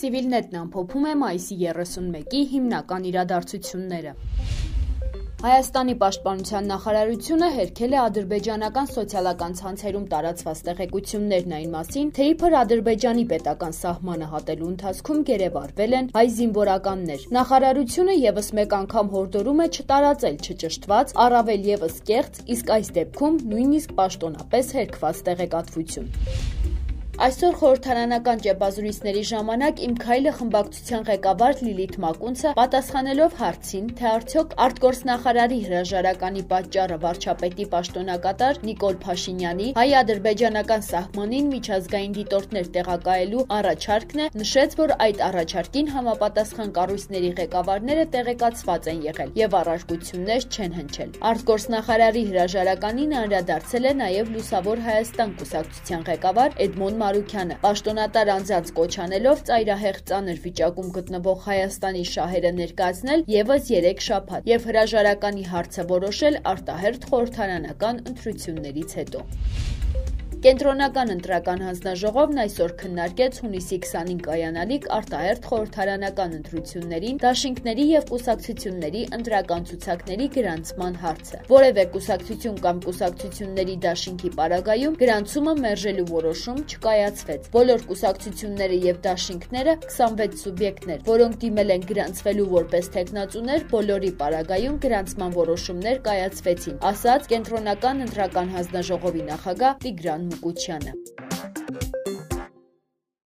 Civilnet-ն ամփոփում է մայիսի 31-ի հիմնական իրադարձությունները։ Հայաստանի պաշտպանության նախարարությունը հերքել է ադրբեջանական սոցիալական ցանցերում տարածված տեղեկություններն այն մասին, թե իբր Ադրբեջանի պետական սահմանը հատելու ընթացքում գերեվարվել են հայ զինվորականներ։ Նախարարությունը եւս մեկ անգամ հորդորում է չտարածել չճշտված, առավել եւս կեղծ, իսկ այս դեպքում նույնիսկ պաշտոնապես հերքված տեղեկատվություն։ Այսօր խորհրդարանական ճեպազրույցների ժամանակ «Իմ քայլը» խմբակցության ղեկավար Լիլիթ Մակունցը պատասխանելով հարցին, թե արդյոք արտգործնախարարի հրաժարականի պատճառը վարչապետի պաշտոնակատար Նիկոլ Փաշինյանի հայ-ադրբեջանական սահմանին միջազգային դիտորդներ տեղակայելու առաջարկն է, նշեց, որ այդ առաջարկին համապատասխան կառույցների ղեկավարները տեղեկացված են եղել եւ առարկություններ չեն հնչել։ Արտգործնախարարի հրաժարականին անդրադարձել է նաեւ Լուսավոր Հայաստան կուսակցության ղեկավար Էդմոն Մարուքյանը, պաշտոնատար անձանց կոչ անելով ծայրահեղ ծանր վիճակում գտնվող Հայաստանի շահերը ներկայացնել եւս 3 շաբաթ եւ հրաժարականի հարցը որոշել արտահերթ խորհրդարանական ընտրություններից հետո։ Կենտրոնական ընտրական հանձնաժողովն այսօր քննարկեց հունիսի 25 կայանալիք արտահերթ խորհրդարանական ընտրություններին դաշինքների եւ կուսակցությունների ընտրական ցուցակների գրանցման հարցը։ Որևէ կուսակցություն կամ կուսակցությունների դաշինքի պարագայում գրանցումը մերժելու որոշում չկայացվեց։ Բոլոր կուսակցությունները եւ դաշինքները 26 սուբյեկտներ, որոնք դիմել են գրանցվելու որպես տեխնացուներ, բոլորի պարագայում գրանցման որոշումներ կայացվեցին, ասաց կենտրոնական ընտրական հանձնաժողովի նախագահ Տիգրան Մուկուչյանը։